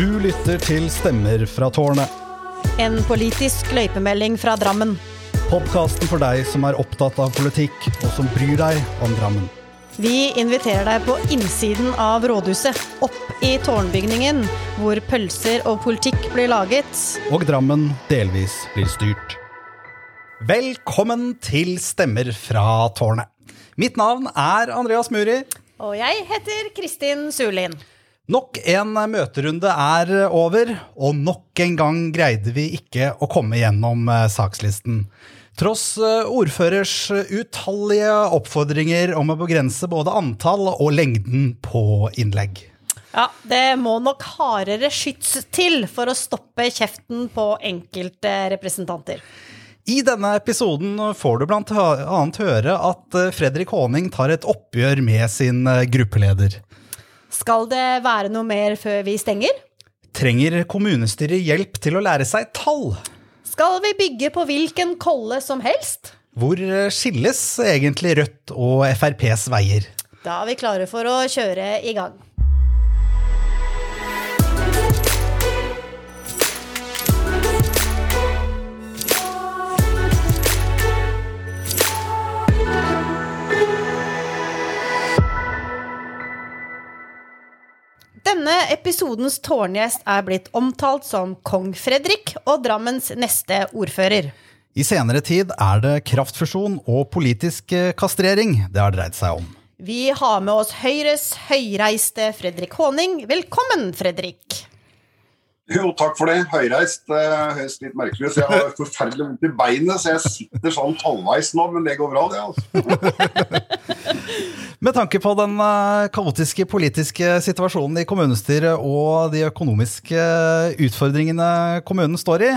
Du lytter til Stemmer fra tårnet. En politisk løypemelding fra Drammen. Podkasten for deg som er opptatt av politikk, og som bryr deg om Drammen. Vi inviterer deg på innsiden av rådhuset, opp i tårnbygningen, hvor pølser og politikk blir laget. Og Drammen delvis blir styrt. Velkommen til Stemmer fra tårnet. Mitt navn er Andreas Muri. Og jeg heter Kristin Sulin. Nok en møterunde er over, og nok en gang greide vi ikke å komme gjennom eh, sakslisten. Tross eh, ordførers utallige oppfordringer om å begrense både antall og lengden på innlegg. Ja, det må nok hardere skyts til for å stoppe kjeften på enkelte representanter. I denne episoden får du blant annet høre at eh, Fredrik Haaning tar et oppgjør med sin gruppeleder. Skal det være noe mer før vi stenger? Trenger kommunestyret hjelp til å lære seg tall? Skal vi bygge på hvilken kolle som helst? Hvor skilles egentlig Rødt og FrPs veier? Da er vi klare for å kjøre i gang. Denne episodens tårngjest er blitt omtalt som kong Fredrik og Drammens neste ordfører. I senere tid er det kraftfusjon og politisk eh, kastrering det har dreid seg om. Vi har med oss Høyres høyreiste Fredrik Håning. Velkommen, Fredrik. Jo, takk for det. Høyreist uh, høres litt merkelig Så Jeg har forferdelig vondt i beinet, så jeg sitter sånn halvveis nå, men det går bra, det. altså. Med tanke på den uh, kaotiske politiske situasjonen i kommunestyret og de økonomiske utfordringene kommunen står i,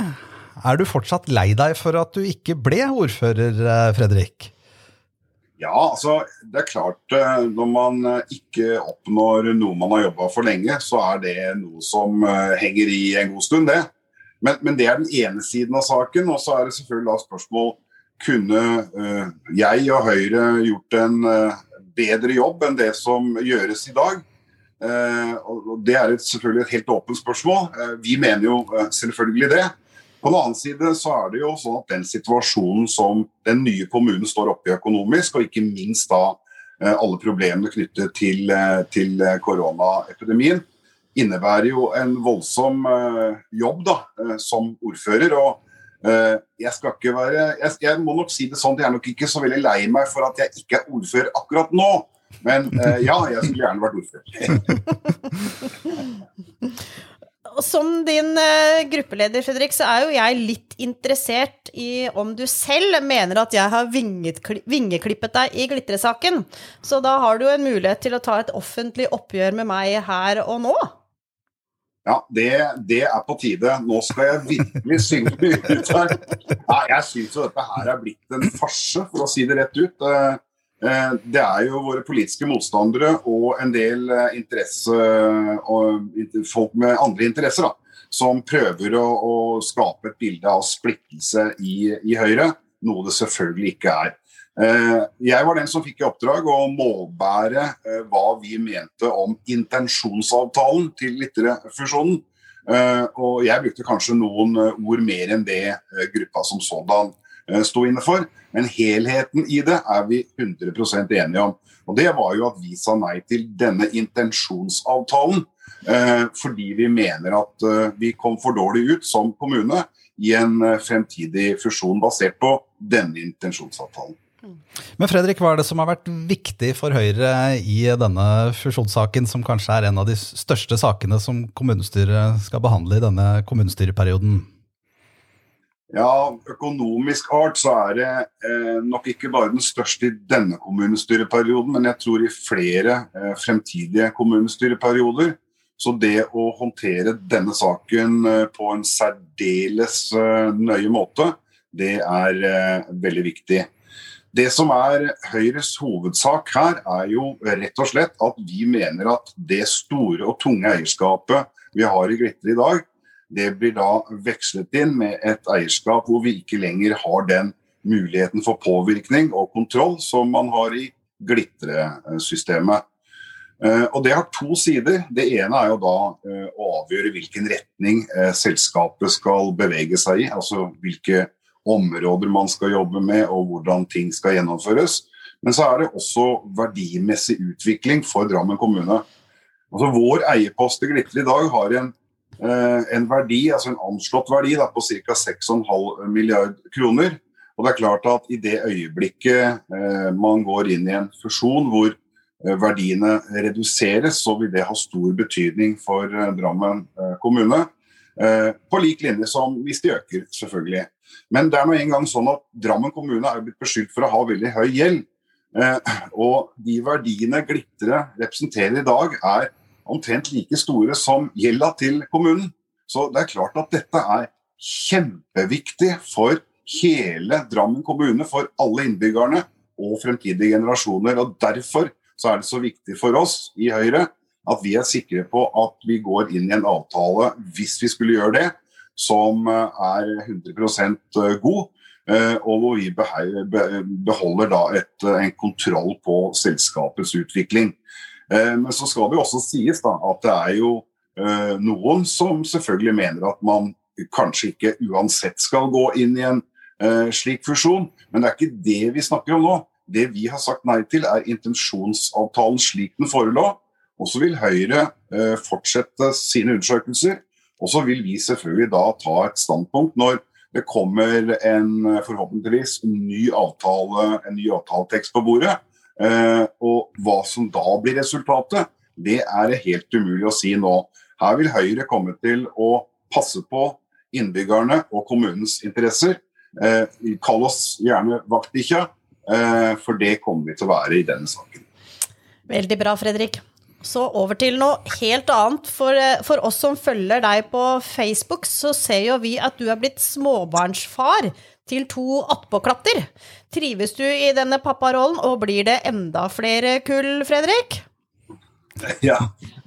er du fortsatt lei deg for at du ikke ble ordfører, Fredrik? Ja, altså det er klart eh, når man eh, ikke oppnår noe man har jobba for lenge, så er det noe som eh, henger i en god stund, det. Men, men det er den ene siden av saken. Og så er det selvfølgelig da spørsmål kunne jeg og Høyre gjort en bedre jobb enn det som gjøres i dag? Det er selvfølgelig et helt åpent spørsmål. vi mener jo selvfølgelig det. På den annen side så er det jo sånn at den situasjonen som den nye kommunen står oppe i økonomisk, og ikke minst da eh, alle problemene knyttet til, eh, til koronaepidemien, innebærer jo en voldsom eh, jobb da, som ordfører. og jeg skal ikke være jeg, jeg, må nok si det sånn, jeg er nok ikke så veldig lei meg for at jeg ikke er ordfører akkurat nå. Men ja, jeg skulle gjerne vært ordfører. som din uh, gruppeleder, Fredrik, så er jo jeg litt interessert i om du selv mener at jeg har vingeklippet deg i glitresaken. Så da har du en mulighet til å ta et offentlig oppgjør med meg her og nå. Ja, det, det er på tide. Nå skal jeg virkelig synge ut her. Ja, jeg syns jo dette her er blitt en farse, for å si det rett ut. Eh, det er jo våre politiske motstandere og en del eh, interesse, folk med andre interesser da, som prøver å, å, skape et bilde av splittelse i, i, Høyre, noe det selvfølgelig ikke er. Eh, jeg var den som fikk i oppdrag å målbære hva vi mente om intensjonsavtalen til Litterefusjonen. Og jeg brukte kanskje noen ord mer enn det gruppa som sådan sto inne for. Men helheten i det er vi 100% enige om. Og Det var jo at vi sa nei til denne intensjonsavtalen. Eh, fordi vi mener at eh, vi kom for dårlig ut som kommune i en eh, fremtidig fusjon basert på denne intensjonsavtalen. Men Fredrik, hva er det som har vært viktig for Høyre i denne fusjonssaken, som kanskje er en av de største sakene som kommunestyret skal behandle i denne kommunestyreperioden? Ja, økonomisk art så er det eh, nok ikke bare den største i denne kommunestyreperioden, men jeg tror i flere eh, fremtidige kommunestyreperioder. Så det å håndtere denne saken eh, på en særdeles eh, nøye måte, det er eh, veldig viktig. Det som er Høyres hovedsak her, er jo rett og slett at vi mener at det store og tunge eierskapet vi har i Glitre i dag, det blir da vekslet inn med et eierskap hvor vi ikke lenger har den muligheten for påvirkning og kontroll som man har i glitresystemet. Eh, og Det har to sider. Det ene er jo da eh, å avgjøre hvilken retning eh, selskapet skal bevege seg i. Altså hvilke områder man skal jobbe med og hvordan ting skal gjennomføres. Men så er det også verdimessig utvikling for Drammen kommune. Altså Vår eierpost i Glitre i dag har en, en verdi, altså en anslått verdi da, på ca. 6,5 milliard kroner. Og det er klart at I det øyeblikket man går inn i en fusjon hvor Eh, verdiene reduseres, så vil det ha stor betydning for eh, Drammen eh, kommune. På lik linje som hvis de øker, selvfølgelig. Men det er nå engang sånn at Drammen kommune er blitt beskyldt for å ha veldig høy gjeld. Og de verdiene Glitre representerer i dag, er omtrent like store som gjelda til kommunen. Så det er klart at dette er kjempeviktig for hele Drammen kommune, for alle innbyggerne og fremtidige generasjoner. og Derfor så er det så viktig for oss i Høyre at vi er sikre på at vi går inn i en avtale, hvis vi skulle gjøre det, som eh, er 100 eh, god. Eh, og hvor vi beholder da et, en kontroll på selskapets utvikling. Men så skal det jo også sies da, at det er jo noen som selvfølgelig mener at man kanskje ikke uansett skal gå inn i en slik fusjon. Men det er ikke det vi snakker om nå. Det vi har sagt nei til, er intensjonsavtalen slik den forelå. Og så vil Høyre eh, fortsette sine undersøkelser. Og så vil vi selvfølgelig da ta et standpunkt når det kommer en forhåpentligvis ny avtale, en ny avtaletekst på bordet. Eh, og hva som da blir resultatet, det er det helt umulig å si nå. Her vil Høyre komme til å passe på innbyggerne og kommunens interesser. Eh, kall oss gjerne vaktbikkja, Eh, for det kommer vi til å være i denne saken. Veldig bra, Fredrik. Så over til noe helt annet. For, for, oss som følger deg på Facebook, så ser jo vi at du er blitt småbarnsfar til to attpåklatter. Trives du i denne papparollen, og blir det enda flere kull, Fredrik? Ja,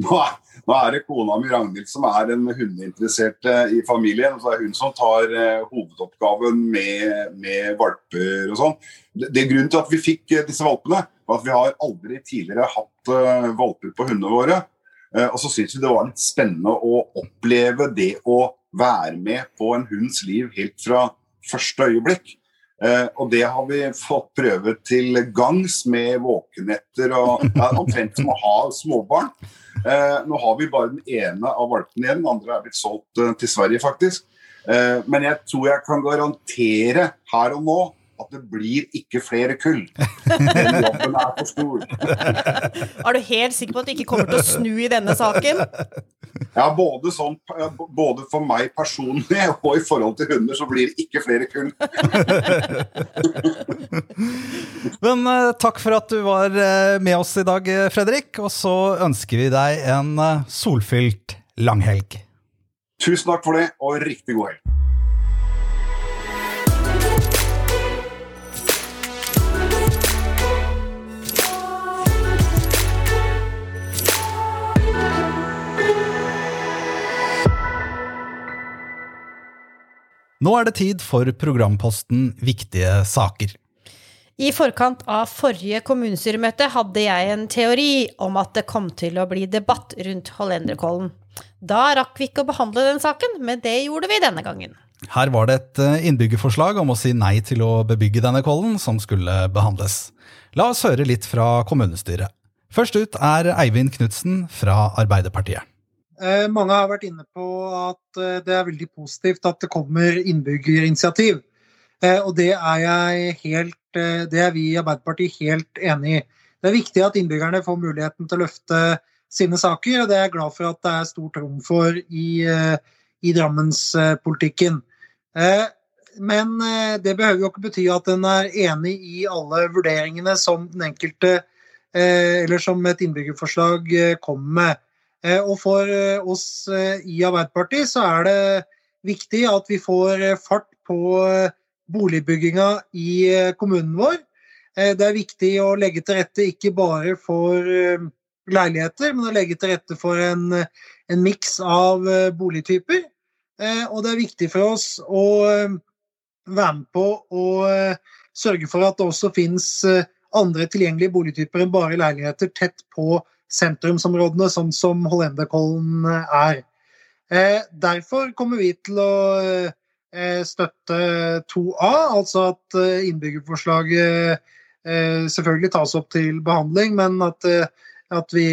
nå er, nå er det kona mi Ragnhild som er den hundeinteresserte i familien. Så det er hun som tar uh, hovedoppgaven med, med, valper og sånn. Det, det, Grunnen til at vi fikk uh, disse valpene, var at vi har aldri tidligere hatt valper på hundene våre. og så syns vi det var litt spennende å oppleve det å være med på en hunds liv helt fra første øyeblikk. Eh, og det har vi fått prøve til gangs med våkenetter og ja, omtrent som å ha småbarn. Eh, nå har vi bare den ene av valpene igjen, den andre er blitt solgt eh, til Sverige, faktisk. men jeg tror jeg kan garantere her og nå at det blir ikke flere kull. Den jobben er for stor. er du helt sikker på at du ikke kommer til å snu i denne saken? Ja, både, sånn, både, for meg personlig og i forhold til hunder, så blir det ikke flere kull. Men uh, takk for at du var uh, med oss i dag, eh, Fredrik. Og så ønsker vi deg en solfylt langhelg. Tusen takk for det, og riktig god helg. Nå er det tid for programposten Viktige saker. I forkant av forrige kommunestyremøte hadde jeg en teori om at det kom til å bli debatt rundt Hollenderkollen. Da rakk vi ikke å behandle den saken, men det gjorde vi denne gangen. Her var det et eh, innbyggerforslag om å si nei til å bebygge denne kollen som skulle behandles. La oss høre litt fra kommunestyret. Først ut er Eivind Knutsen fra Arbeiderpartiet. Eh, mange har vært inne på at eh, det er veldig positivt at det kommer innbyggerinitiativ. Eh, og det er, helt, det er vi i Arbeiderpartiet helt enig i. Det er viktig at innbyggerne får muligheten til å løfte sine saker, og det er jeg glad for at det er stort rom for i, i Drammenspolitikken. Men det behøver jo ikke bety at en er enig i alle vurderingene som den enkelte eller som et innbyggerforslag kommer med. Eh, og for eh, oss eh, i Arbeiderpartiet så er det viktig at vi får fart på boligbygginga i kommunen vår. Det er viktig å legge til rette ikke bare for leiligheter, men å legge til rette for en, en miks av boligtyper. Og det er viktig for oss å være med på å sørge for at det også finnes andre tilgjengelige boligtyper enn bare leiligheter tett på sentrumsområdene, sånn som Hollenderkollen er. Derfor kommer vi til å støtte 2A, altså at innbyggerforslaget selvfølgelig tas opp til behandling, men at, at vi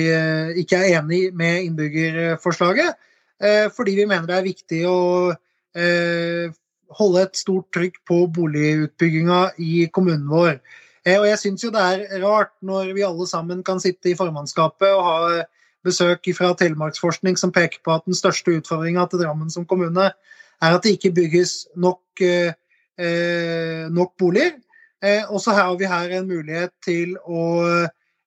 ikke er enig med innbyggerforslaget. Fordi vi mener det er viktig å holde et stort trykk på boligutbygginga i kommunen vår. Eh, og jeg syns jo det er rart når vi alle sammen kan sitte i formannskapet og ha besøk fra Telemarksforskning som peker på at den største utfordringa til Drammen som kommune er at det ikke bygges nok, eh, eh nok boliger. Eh, og så har vi her en mulighet til å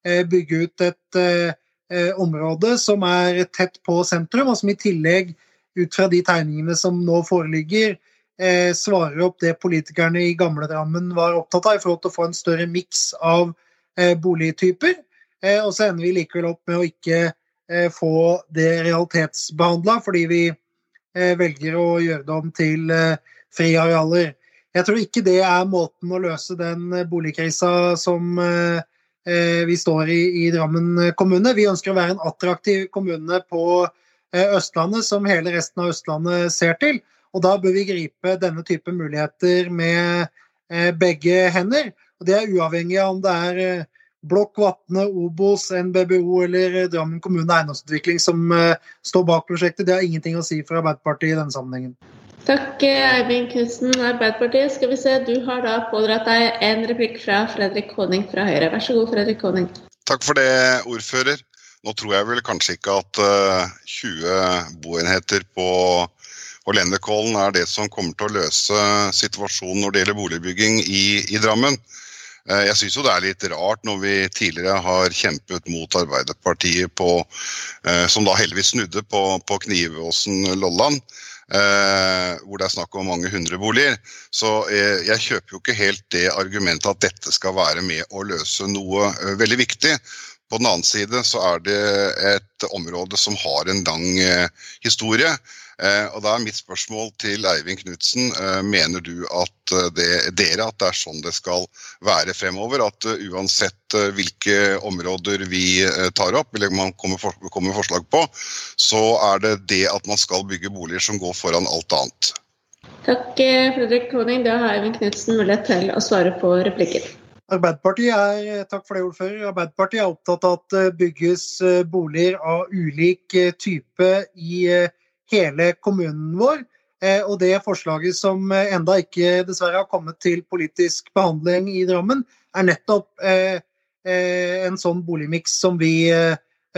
eh, bygge ut et eh, område som er tett på sentrum, og som i tillegg, ut fra de tegningene som nå foreligger, eh, svarer opp det politikerne i gamle Drammen var opptatt av, i forhold til å få en større miks av eh, boligtyper. Eh, og så ender vi likevel opp med å ikke eh, få det realitetsbehandla, fordi vi eh, velger å gjøre det om til eh, friarealer. Jeg tror ikke det er måten å løse den boligkrisa som vi står i i Drammen kommune. Vi ønsker å være en attraktiv kommune på Østlandet som hele resten av Østlandet ser til. Og da bør vi gripe denne type muligheter med eh, begge hender. Og det er uavhengig av om det er eh, Blokk, Vatne, Obos, NBBO eller eh, Drammen kommune eiendomsutvikling som står bak prosjektet. Det har ingenting å si for Arbeiderpartiet i denne sammenhengen. Takk, Eivind Knutsen, Arbeiderpartiet. Skal vi se, Du har da pådratt deg en replikk fra Fredrik Koning fra Høyre. Vær så god, Fredrik Koning. Takk for det, ordfører. Nå tror jeg vel kanskje ikke at 20 boenheter på og Lendekollen er det som kommer til å løse situasjonen når det gjelder boligbygging i, i Drammen. Eh, jeg syns det er litt rart når vi tidligere har kjempet mot Arbeiderpartiet på, eh, som da heldigvis snudde på, på Knivåsen-Lolland. Eh, hvor det er snakk om mange hundre boliger. Så eh, jeg kjøper jo ikke helt det argumentet at dette skal være med å løse noe eh, veldig viktig. På den annen side så er det et område som har en lang eh, historie. Eh, og da er mitt spørsmål til Eivind Knutsen. Eh, mener du at det, dere at det er sånn det skal være fremover? At uansett hvilke områder vi tar opp, eller man kommer, kommer forslag på, så er det det at man skal bygge boliger som går foran alt annet? Takk, Fredrik Koning. Da har Eivind Knutsen mulighet til å svare på replikken. Arbeiderpartiet er, takk for det, ordfører. Arbeiderpartiet er opptatt av at det bygges boliger av ulik type i hele kommunen vår. Eh, og det forslaget som eh, enda ikke dessverre har kommet til politisk behandling i Drammen, er nettopp eh, en sånn boligmiks som vi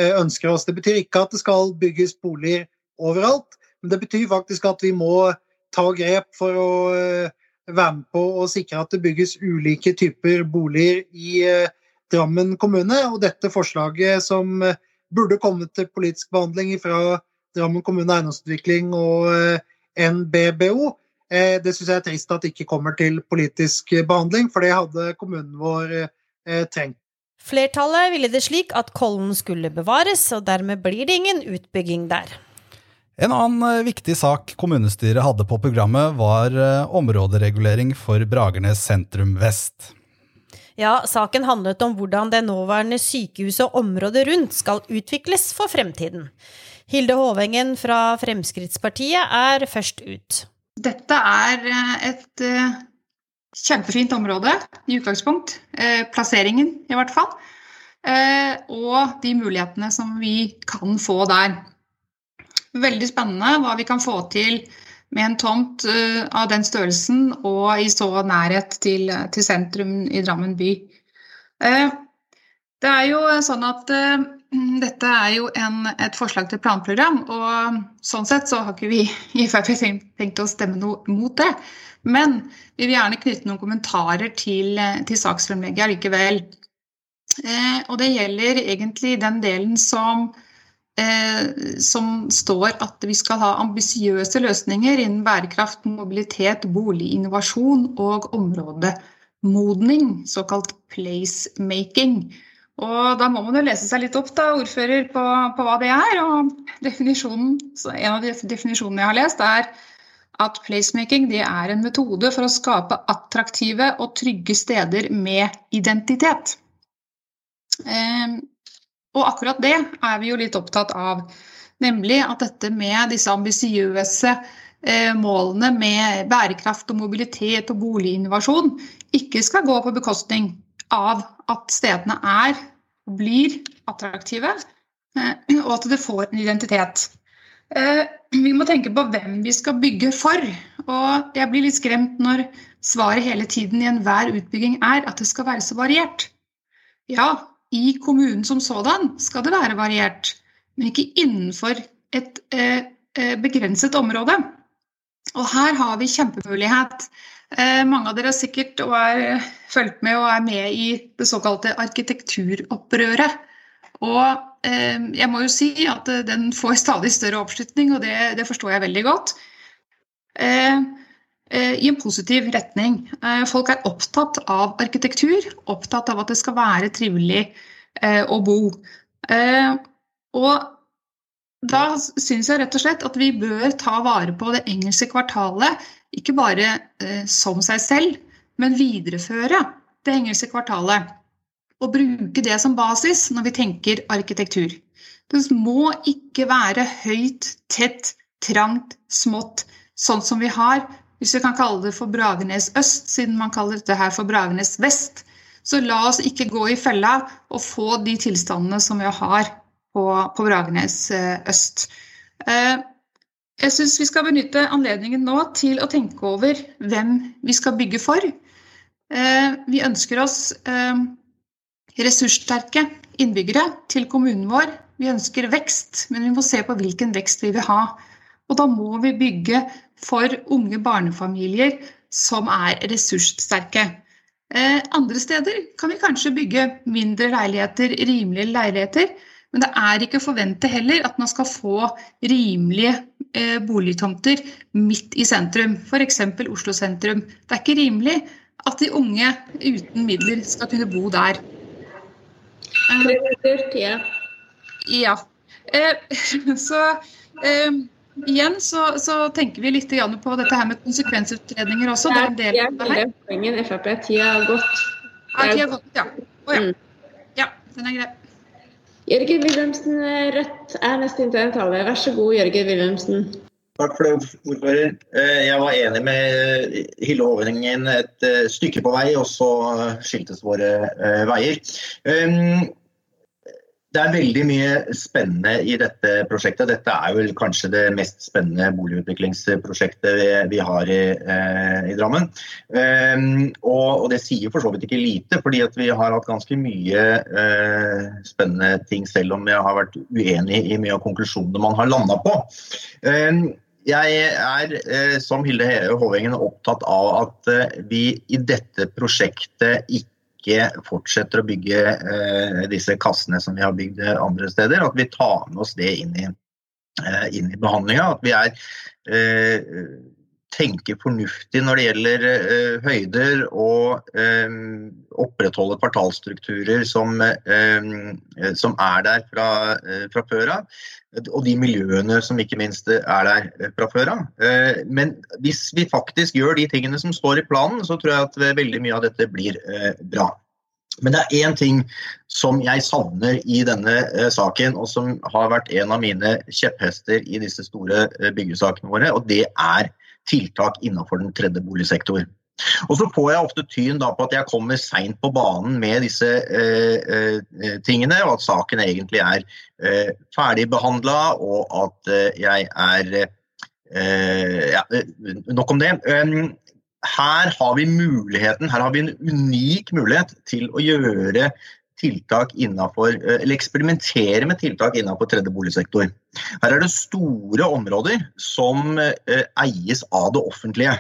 ønsker oss. Det betyr ikke at det skal bygges boliger overalt, men det betyr faktisk at vi må ta grep for å være med på å sikre at det bygges ulike typer boliger i Drammen kommune. Og dette forslaget som burde kommet til politisk behandling fra Drammen kommune eiendomsutvikling og eh, NBBO. Eh, det syns jeg er trist at det ikke kommer til politisk behandling, for det hadde kommunen vår eh, trengt. Flertallet ville det slik at Kollen skulle bevares, og dermed blir det ingen utbygging der. En annen viktig sak kommunestyret hadde på programmet, var områderegulering for Bragernes sentrum vest. Ja, saken handlet om hvordan det nåværende sykehuset og området rundt skal utvikles for fremtiden. Hilde Håvengen fra Fremskrittspartiet er først ut. Dette er eh, et eh, kjempefint område i utgangspunkt. Eh, plasseringen, i hvert fall. Og de mulighetene som vi kan få der. Veldig spennende hva vi kan få til med en tomt av den størrelsen og i så nærhet til, til sentrum i Drammen by. Det er jo sånn at Mm, dette er jo en, et forslag til planprogram, og sånn sett så har ikke vi i Frp tenkt å stemme noe mot det. Men vi vil gjerne knytte noen kommentarer til, til saksfremlegget allikevel. Eh, og det gjelder egentlig den delen som, eh, som står at vi skal ha ambisiøse løsninger innen bærekraft, mobilitet, boliginnovasjon og områdemodning, såkalt placemaking. Og da må man jo lese seg litt opp, da, ordfører, på, på hva det er. Og en av de definisjonene jeg har lest, er at placemaking er en metode for å skape attraktive og trygge steder med identitet. Og akkurat det er vi jo litt opptatt av. Nemlig at dette med disse ambisiøse eh, målene med bærekraft og mobilitet og boliginnovasjon ikke skal gå på bekostning av at stedene er og blir attraktive, eh, og at det får en identitet. Eh, vi må tenke på hvem vi skal bygge for. Og jeg blir litt skremt når svaret hele tiden i enhver utbygging er at det skal være så variert. Ja, i kommunen som sådan skal det være variert, men ikke innenfor et eh, eh begrenset område. Og her har vi kjempemulighet. Eh, mange av dere har sikkert og er, fulgt med og er med i det såkalte arkitekturopprøret. Og eh, jeg må jo si at den får stadig større oppslutning, og det, det forstår jeg veldig godt. Eh, I en positiv retning. Eh, folk er opptatt av arkitektur, opptatt av at det skal være trivelig å bo. og da syns jeg rett og slett at vi bør ta vare på det engelske kvartalet, ikke bare som seg selv, men videreføre det engelske kvartalet og bruke det som basis når vi tenker arkitektur. Det må ikke være høyt, tett, trangt, smått, sånn som vi har. Hvis vi kan kalle det for Bragernes øst, siden man kaller dette her for Bragernes vest. Så la oss ikke gå i fella og få de tilstandene som vi har på, på Bragernes eh, øst. Eh, jeg syns vi skal benytte anledningen nå til å tenke over hvem vi skal bygge for. Eh, vi ønsker oss ressurssterke innbyggere til kommunen vår. Vi ønsker vekst, men vi må se på hvilken vekst vi vil ha. Og da må vi bygge for unge barnefamilier som er ressurssterke. Eh, andre steder kan vi kanskje bygge mindre leiligheter, rimelige leiligheter. Men det er ikke å forvente heller at man skal få rimelige eh, boligtomter midt i sentrum, f.eks. Oslo sentrum. Det er ikke rimelig at de unge uten midler skal kunne bo der. Ja. ja. Eh, så igjen så, så, tenker vi litt på dette her med konsekvensutredninger også. Det er en del av det her. Poenget Frp, tida har gått. Ja, tida har gått, ja. Å ja. Mm. Ja, den er grei. Jørgen Wilhelmsen, Rødt er neste tale. Vær så god, Jørgen Wilhelmsen. Takk for det, ordfører. Eh, jeg var enig med Hille Hovingen et eh, stykke på vei, og så skiltes våre eh, veier. Det er veldig mye spennende i dette prosjektet. Dette er vel kanskje det mest spennende boligutviklingsprosjektet vi, har i, i Drammen. Um, og, og, det sier for så vidt ikke lite, fordi vi har hatt ganske mye spennende ting, selv om jeg har vært uenig i mye av konklusjonene man har landa på. Um, jeg er, eh, som Hilde Hovengen, opptatt av at eh, vi i dette prosjektet ikke fortsetter å bygge eh, disse kassene som vi har bygd andre steder. At vi tar med oss det inn i, inn i behandlinga. At vi er tenker fornuftig når det gjelder eh, høyder og eh, opprettholde kvartalstrukturer som, eh, som, er der fra, uh, fra før av. Og de miljøene som ikke minst er der fra før av. Uh, men hvis vi faktisk gjør de tingene som står i planen, så tror jeg at veldig mye av dette blir bra. Men det er én ting som jeg savner i denne eh, saken, og som har vært en av mine kjepphester i disse store eh, byggesakene våre, og det er tiltak innenfor den tredje boligsektor. Og så får jeg ofte tyn på at jeg kommer seint på banen med disse eh, eh, tingene, og at saken egentlig er eh, ferdigbehandla, og at eh, jeg er eh, ja, Nok om det. Um, her har vi muligheten, her har vi en unik mulighet til å gjøre tiltak innenfor, eh, eller eksperimentere med tiltak innenfor tredje boligsektor. Her er det store områder som eh, eies av det offentlige.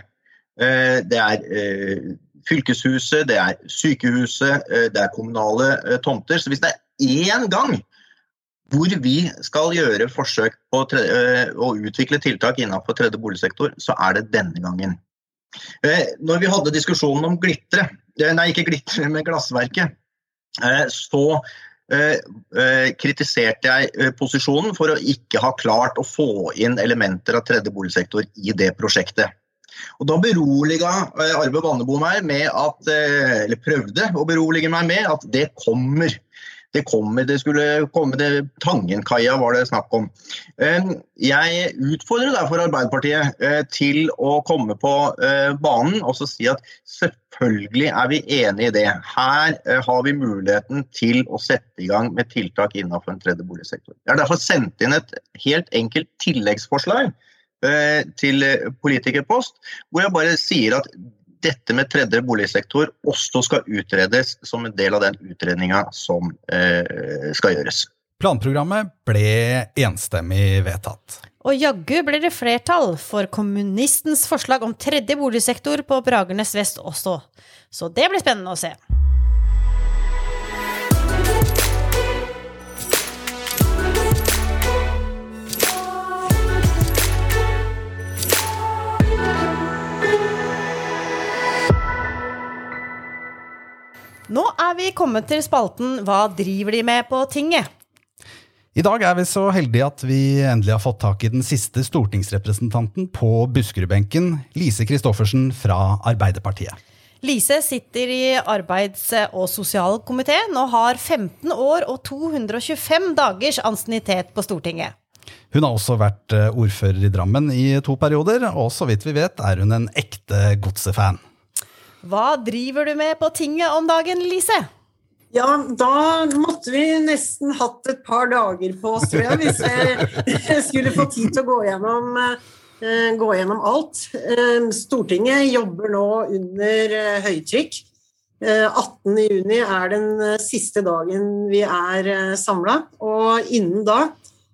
Eh, det er fylkeshuset, det er sykehuset, det er kommunale tomter. Så hvis det er én gang hvor vi skal gjøre forsøk på å utvikle tiltak innenfor tredje boligsektor, så er det denne gangen. Når vi hadde diskusjonen om glitre, nei ikke glitre, men glassverket, så eh, eh, kritiserte jeg posisjonen for å ikke ha klart å få inn elementer av tredje boligsektor i det prosjektet. Og Da beroliga Arve Vannebo meg med at, eller prøvde å berolige meg med at det kommer. Det, kommer, det skulle komme det Tangenkaia var det snakk om. Eh, jeg utfordrer derfor Arbeiderpartiet eh, til å komme på eh, banen og si at selvfølgelig er vi enig i det. Her har vi muligheten til å sette i gang med tiltak innenfor en tredje boligsektor. Jeg har derfor sendt inn et helt enkelt tilleggsforslag til politikerpost, hvor jeg bare sier at dette med tredje boligsektor også skal utredes som en del av den utredninga som eh, skal gjøres. Planprogrammet ble enstemmig vedtatt. Og jaggu ble det flertall for kommunistens forslag om tredje boligsektor på Bragernes vest også. Så det blir spennende å se. Nå er vi kommet til spalten Hva driver de med på tinget? I dag er vi så heldige at vi endelig har fått tak i den siste stortingsrepresentanten på Buskerudbenken, Lise Christoffersen fra Arbeiderpartiet. Lise sitter i arbeids- og sosialkomiteen og har 15 år og 225 dagers ansiennitet på Stortinget. Hun har også vært eh, ordfører i Drammen i to perioder, og så vidt vi vet er hun en ekte godsefan. Hva driver du med på tinget om dagen, Lise? Ja, da måtte vi nesten hatt et par dager på oss, tror jeg, hvis jeg skulle få tid til å gå gjennom, eh, gå gjennom alt. Eh, Stortinget jobber nå under eh, høytrykk. 18.6 er den siste dagen vi er samla, og innen da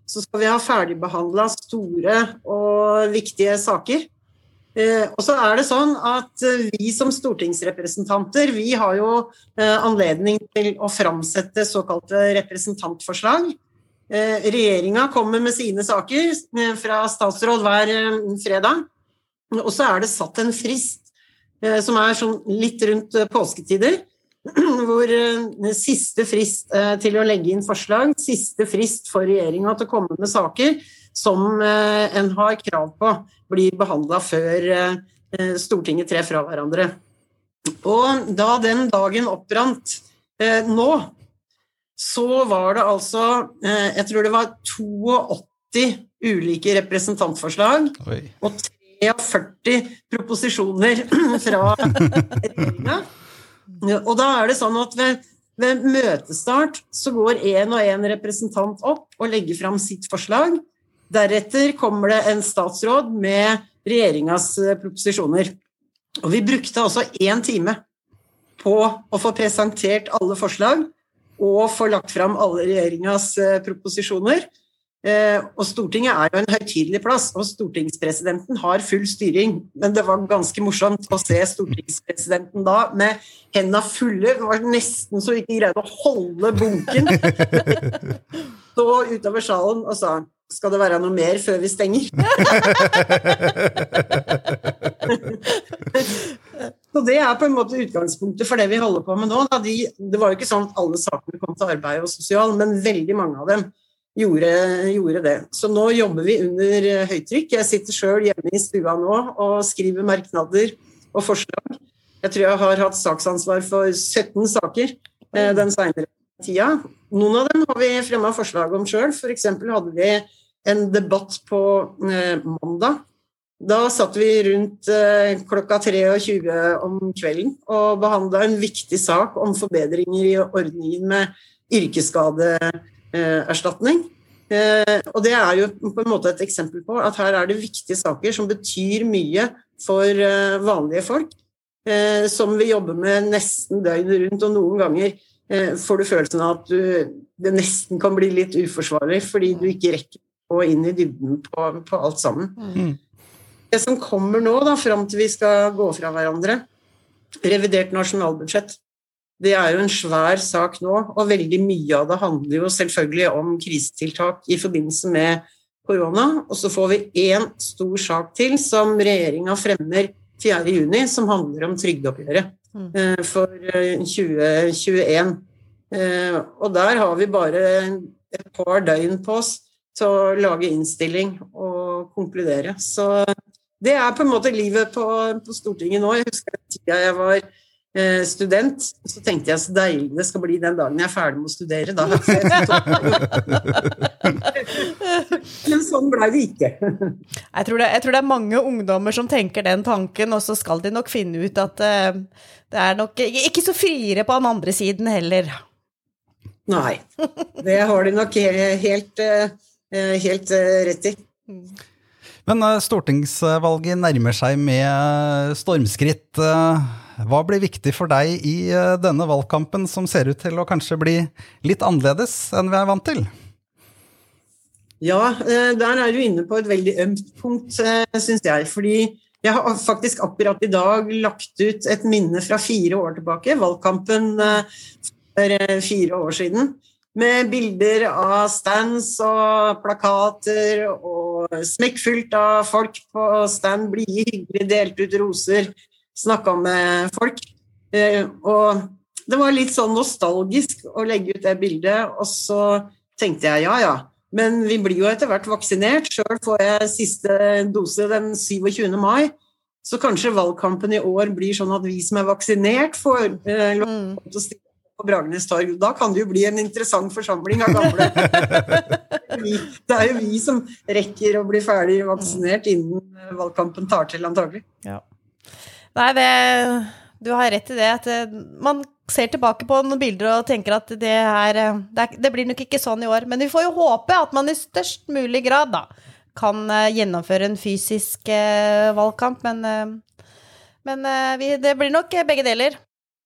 så skal vi ha ferdigbehandla store og viktige saker. Eh, og så er det sånn at eh, Vi som stortingsrepresentanter vi har jo eh, anledning til å framsette såkalte representantforslag. Regjeringa kommer med sine saker fra statsråd hver fredag. Og så er det satt en frist som er sånn litt rundt påsketider. Hvor siste frist til å legge inn forslag, siste frist for regjeringa til å komme med saker, som eh, en har krav på blir behandla før eh, Stortinget trer fra hverandre. Og da den dagen opprant eh, nå, så var det altså Jeg tror det var 82 ulike representantforslag Oi. og 43 proposisjoner fra regjeringa. Og da er det sånn at ved, ved møtestart så går én og én representant opp og legger fram sitt forslag. Deretter kommer det en statsråd med regjeringas eh, proposisjoner. Og vi brukte altså én time på å få presentert alle forslag og få lagt fram alle regjeringas eh, proposisjoner. Eh, og Stortinget er jo en høytidelig plass, og stortingspresidenten har full styring. Men det var ganske morsomt å se stortingspresidenten da med hendene fulle. Det var nesten så vi ikke greide å holde bunken. Så utover salen og sa skal det være noe mer før vi stenger? Så Det er på en måte utgangspunktet for det vi holder på med nå. De, det var jo ikke sånn at alle sakene kom til arbeid og sosial, men veldig mange av dem gjorde, gjorde det. Så nå jobber vi under høytrykk. Jeg sitter sjøl hjemme i stua nå og skriver merknader og forslag. Jeg tror jeg har hatt saksansvar for 17 saker eh, den seinere tida. Noen av dem har vi fremma forslag om sjøl. F.eks. hadde vi en debatt på eh, mandag. Da satt vi rundt eh, klokka 23 om kvelden og behandla en viktig sak om forbedringer i ordningen med yrkesskadeerstatning. Eh, og det er jo på en måte et eksempel på at her er det viktige saker som betyr mye for vanlige folk, som vi jobber med nesten døgnet rundt, og noen ganger får du følelsen av at du, det nesten kan bli litt uforsvarlig fordi du ikke rekker gå inn i dybden på, på alt sammen. Mm. Det som kommer nå, da, fram til vi skal gå fra hverandre, revidert nasjonalbudsjett, det er jo en svær sak nå, og veldig mye av det handler jo selvfølgelig om krisetiltak i forbindelse med korona. Og så får vi én stor sak til som regjeringa fremmer 4.6, som handler om trygdeoppgjøret mm. Eh, for 2021. Eh, eh, og der har vi bare et par døgn på oss til å lage innstilling og konkludere. Så det er på en måte livet på, på Stortinget nå. Jeg husker den tida jeg var eh, student, så tenkte jeg så deilig det skal bli den dagen jeg er ferdig med å studere. Da. Men sånn blei det ikke. Jeg tror, det, jeg tror det er mange ungdommer som tenker den tanken, og så skal de nok finne ut at eh, det er nok ikke så friere på den andre siden heller. Nei. Det har de nok helt, helt, eh, helt eh, rett i. Men eh, stortingsvalget nærmer seg med stormskritt. Eh, Hva blir viktig for deg i eh, denne valgkampen, som ser ut til å kanskje bli litt annerledes enn vi er vant til? Ja, eh, der er du inne på et veldig ømt punkt, syns jeg. Fordi jeg har faktisk akkurat i dag lagt ut et minne fra fire år tilbake, valgkampen eh, for eh, fire år siden. Med bilder av stands og plakater og smekkfullt av folk på stand, blide, hyggelig, delt ut roser, snakka med folk. Eh, Og det var litt sånn nostalgisk å legge ut det bildet, og så tenkte jeg ja, ja. Men vi blir jo etter hvert vaksinert. Sjøl får jeg siste dose den 27. mai. Så kanskje valgkampen i år blir sånn at vi som er vaksinert, får eh, lov til å stille på Bragernes torg. Da kan det jo bli en interessant forsamling av gamle. Det er jo vi som rekker å bli ferdig vaksinert innen eh, valgkampen tar til, antagelig. Nei, det, du har rett i det. At eh, man ser tilbake på noen bilder og tenker at det, er, eh, det, er, det blir nok ikke sånn i år. Men vi får jo håpe at man i størst mulig grad da, kan gjennomføre en fysisk valgkamp. Men, men vi, det blir nok begge deler.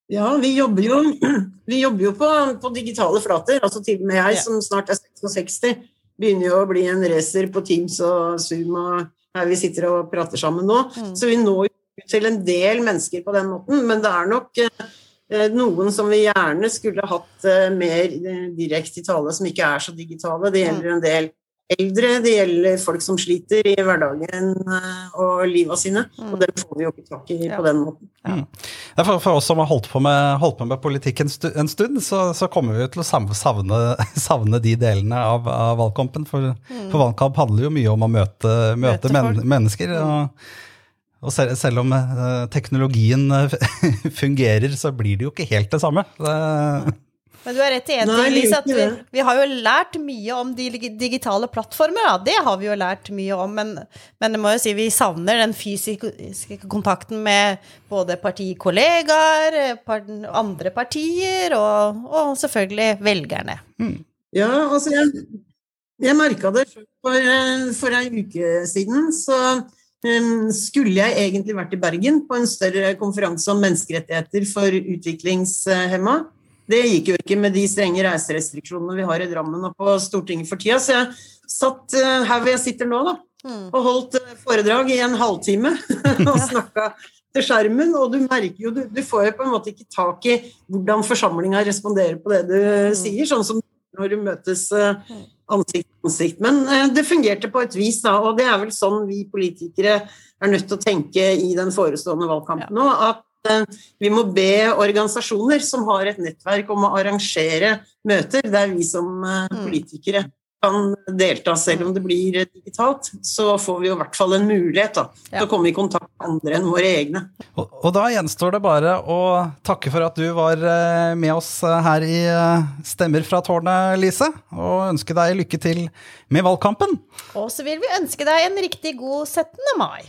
Ja, vi jobber jo, vi jobber jo på, på digitale flater. altså Til og med jeg som snart er 66, begynner jo å bli en racer på Teams og Zoom og her vi sitter og prater sammen nå. Mm. Så vi når jo til en del mennesker på den måten, men det er nok eh, noen som vi gjerne skulle hatt eh, mer eh, direkte i tale, som ikke er så digitale. Det gjelder en del eldre, det gjelder folk som sliter i hverdagen eh, og liva sine, og dem får vi jo ikke tak i Ja. på den måten. Det er for, for oss som har holdt på med, holdt på med politikk en, stu, en stund, så, så kommer vi jo til å savne, savne de delene av, av valgkampen. For, for valgkamp handler jo mye om å møte, møte Møte men, mennesker. Og, og selv, selv om uh, teknologien fungerer, så blir det jo ikke helt det samme. Det, Men du har rett i én ting, Lise, at vi, vi har jo lært mye om de digitale plattformer. Da. Det har vi jo lært mye om, men, men jeg må jo si vi savner den fysiske kontakten med både partikollegaer, andre partier og, og selvfølgelig velgerne. Ja, altså jeg, jeg merka det for, eh, for en uke siden. Så em, skulle jeg egentlig vært i Bergen på en større konferanse om menneskerettigheter for utviklingshemma. Det gikk jo ikke med de strenge reiserestriksjonene vi har i Drammen og på Stortinget for tida. Så jeg satt eh, her hvor jeg sitter nå, da, Mm. og holdt eh, foredrag i en halvtime og snakka til skjermen, og du merker jo, du, du får jo på en måte ikke tak i hvordan forsamlinga responderer på det du sier, sånn som når du møtes eh, ansikt til ansikt. Men det fungerte på et vis, da, og det er vel sånn vi politikere er nødt til å tenke i den forestående valgkampen nå, at vi må be organisasjoner som har et nettverk om å arrangere møter der vi som eh, politikere kan delta, selv om det blir eh, digitalt, så får vi jo i hvert fall en mulighet da, til å komme i kontakt med andre enn våre egne. og, og da gjenstår det bare å takke for at du var eh, med oss eh, her i eh, Stemmer fra tårnet, Lise, og ønske deg lykke til med valgkampen. Og så vil vi ønske deg en riktig god 17. mai.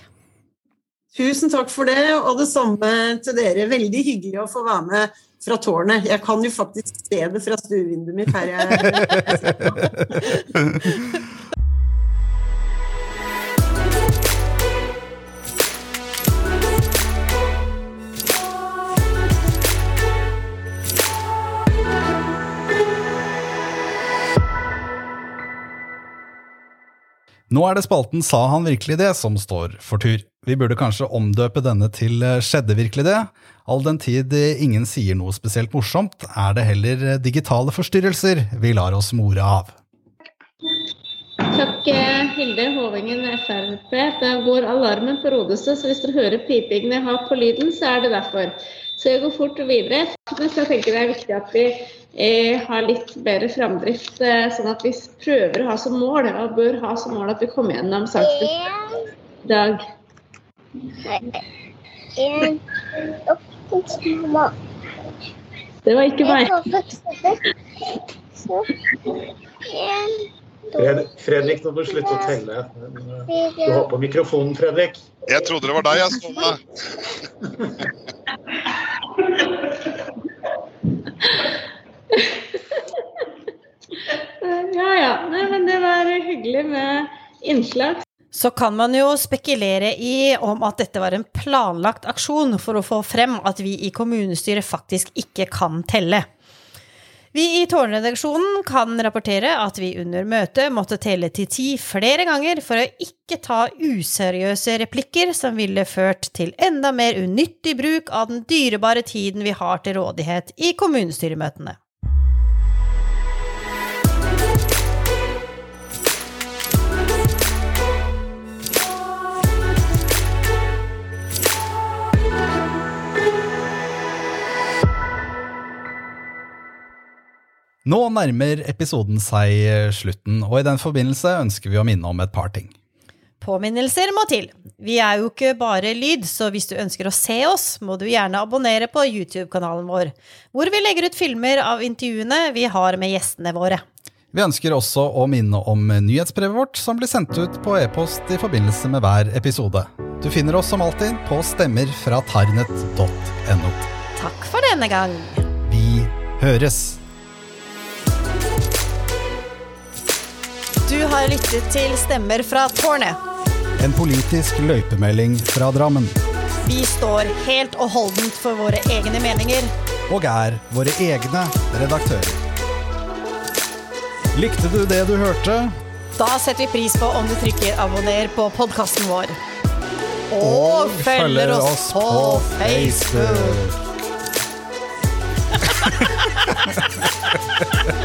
Tusen takk for det, og det samme til dere. Veldig hyggelig å få være med fra tårnet. Jeg kan jo faktisk se det fra stuevinduet mitt her jeg Nå er det spalten Sa han virkelig det som står for tur. Vi burde kanskje omdøpe denne til eh, Skjedde virkelig det? All den tid eh, ingen sier noe spesielt morsomt, er det heller eh, digitale forstyrrelser vi lar oss more av. Takk, Hilde Håvingen Frp. Da går alarmen på rådhuset, så hvis dere hører pipingen jeg har på lyden, så er det derfor. Så jeg går fort videre. Så jeg tenker det er viktig at vi eh, har litt bedre framdrift, eh, sånn at vi prøver å ha som mål, og bør ha som mål at vi kommer gjennom saken i dag. Det var ikke meg. Fredrik, nå må du slutte å telle. Du har på mikrofonen, Fredrik. Jeg trodde det var deg, jeg, Ståle. Ja ja. Nei, men det var hyggelig med innslag. Så kan man jo spekulere i om at dette var en planlagt aksjon for å få frem at vi i kommunestyret faktisk ikke kan telle. Vi i Tårnredaksjonen kan rapportere at vi under møtet måtte telle til ti flere ganger for å ikke ta useriøse replikker som ville ført til enda mer unyttig bruk av den dyrebare tiden vi har til rådighet i kommunestyremøtene. Nå nærmer episoden seg slutten, og i den forbindelse ønsker vi å minne om et par ting. Påminnelser må til. Vi er jo ikke bare lyd, så hvis du ønsker å se oss, må du gjerne abonnere på YouTube-kanalen vår, hvor vi legger ut filmer av intervjuene vi har med gjestene våre. Vi ønsker også å minne om nyhetsbrevet vårt, som blir sendt ut på e-post i forbindelse med hver episode. Du finner oss som alltid på stemmerfratarnet.no. Takk for denne gang. Vi høres! Har lyttet til Stemmer fra tårnet. En politisk løypemelding fra Drammen. Vi står helt og holdent for våre egne meninger. Og er våre egne redaktører. Likte du det du hørte? Da setter vi pris på om du trykker abonner på podkasten vår. Og, følger oss på Facebook.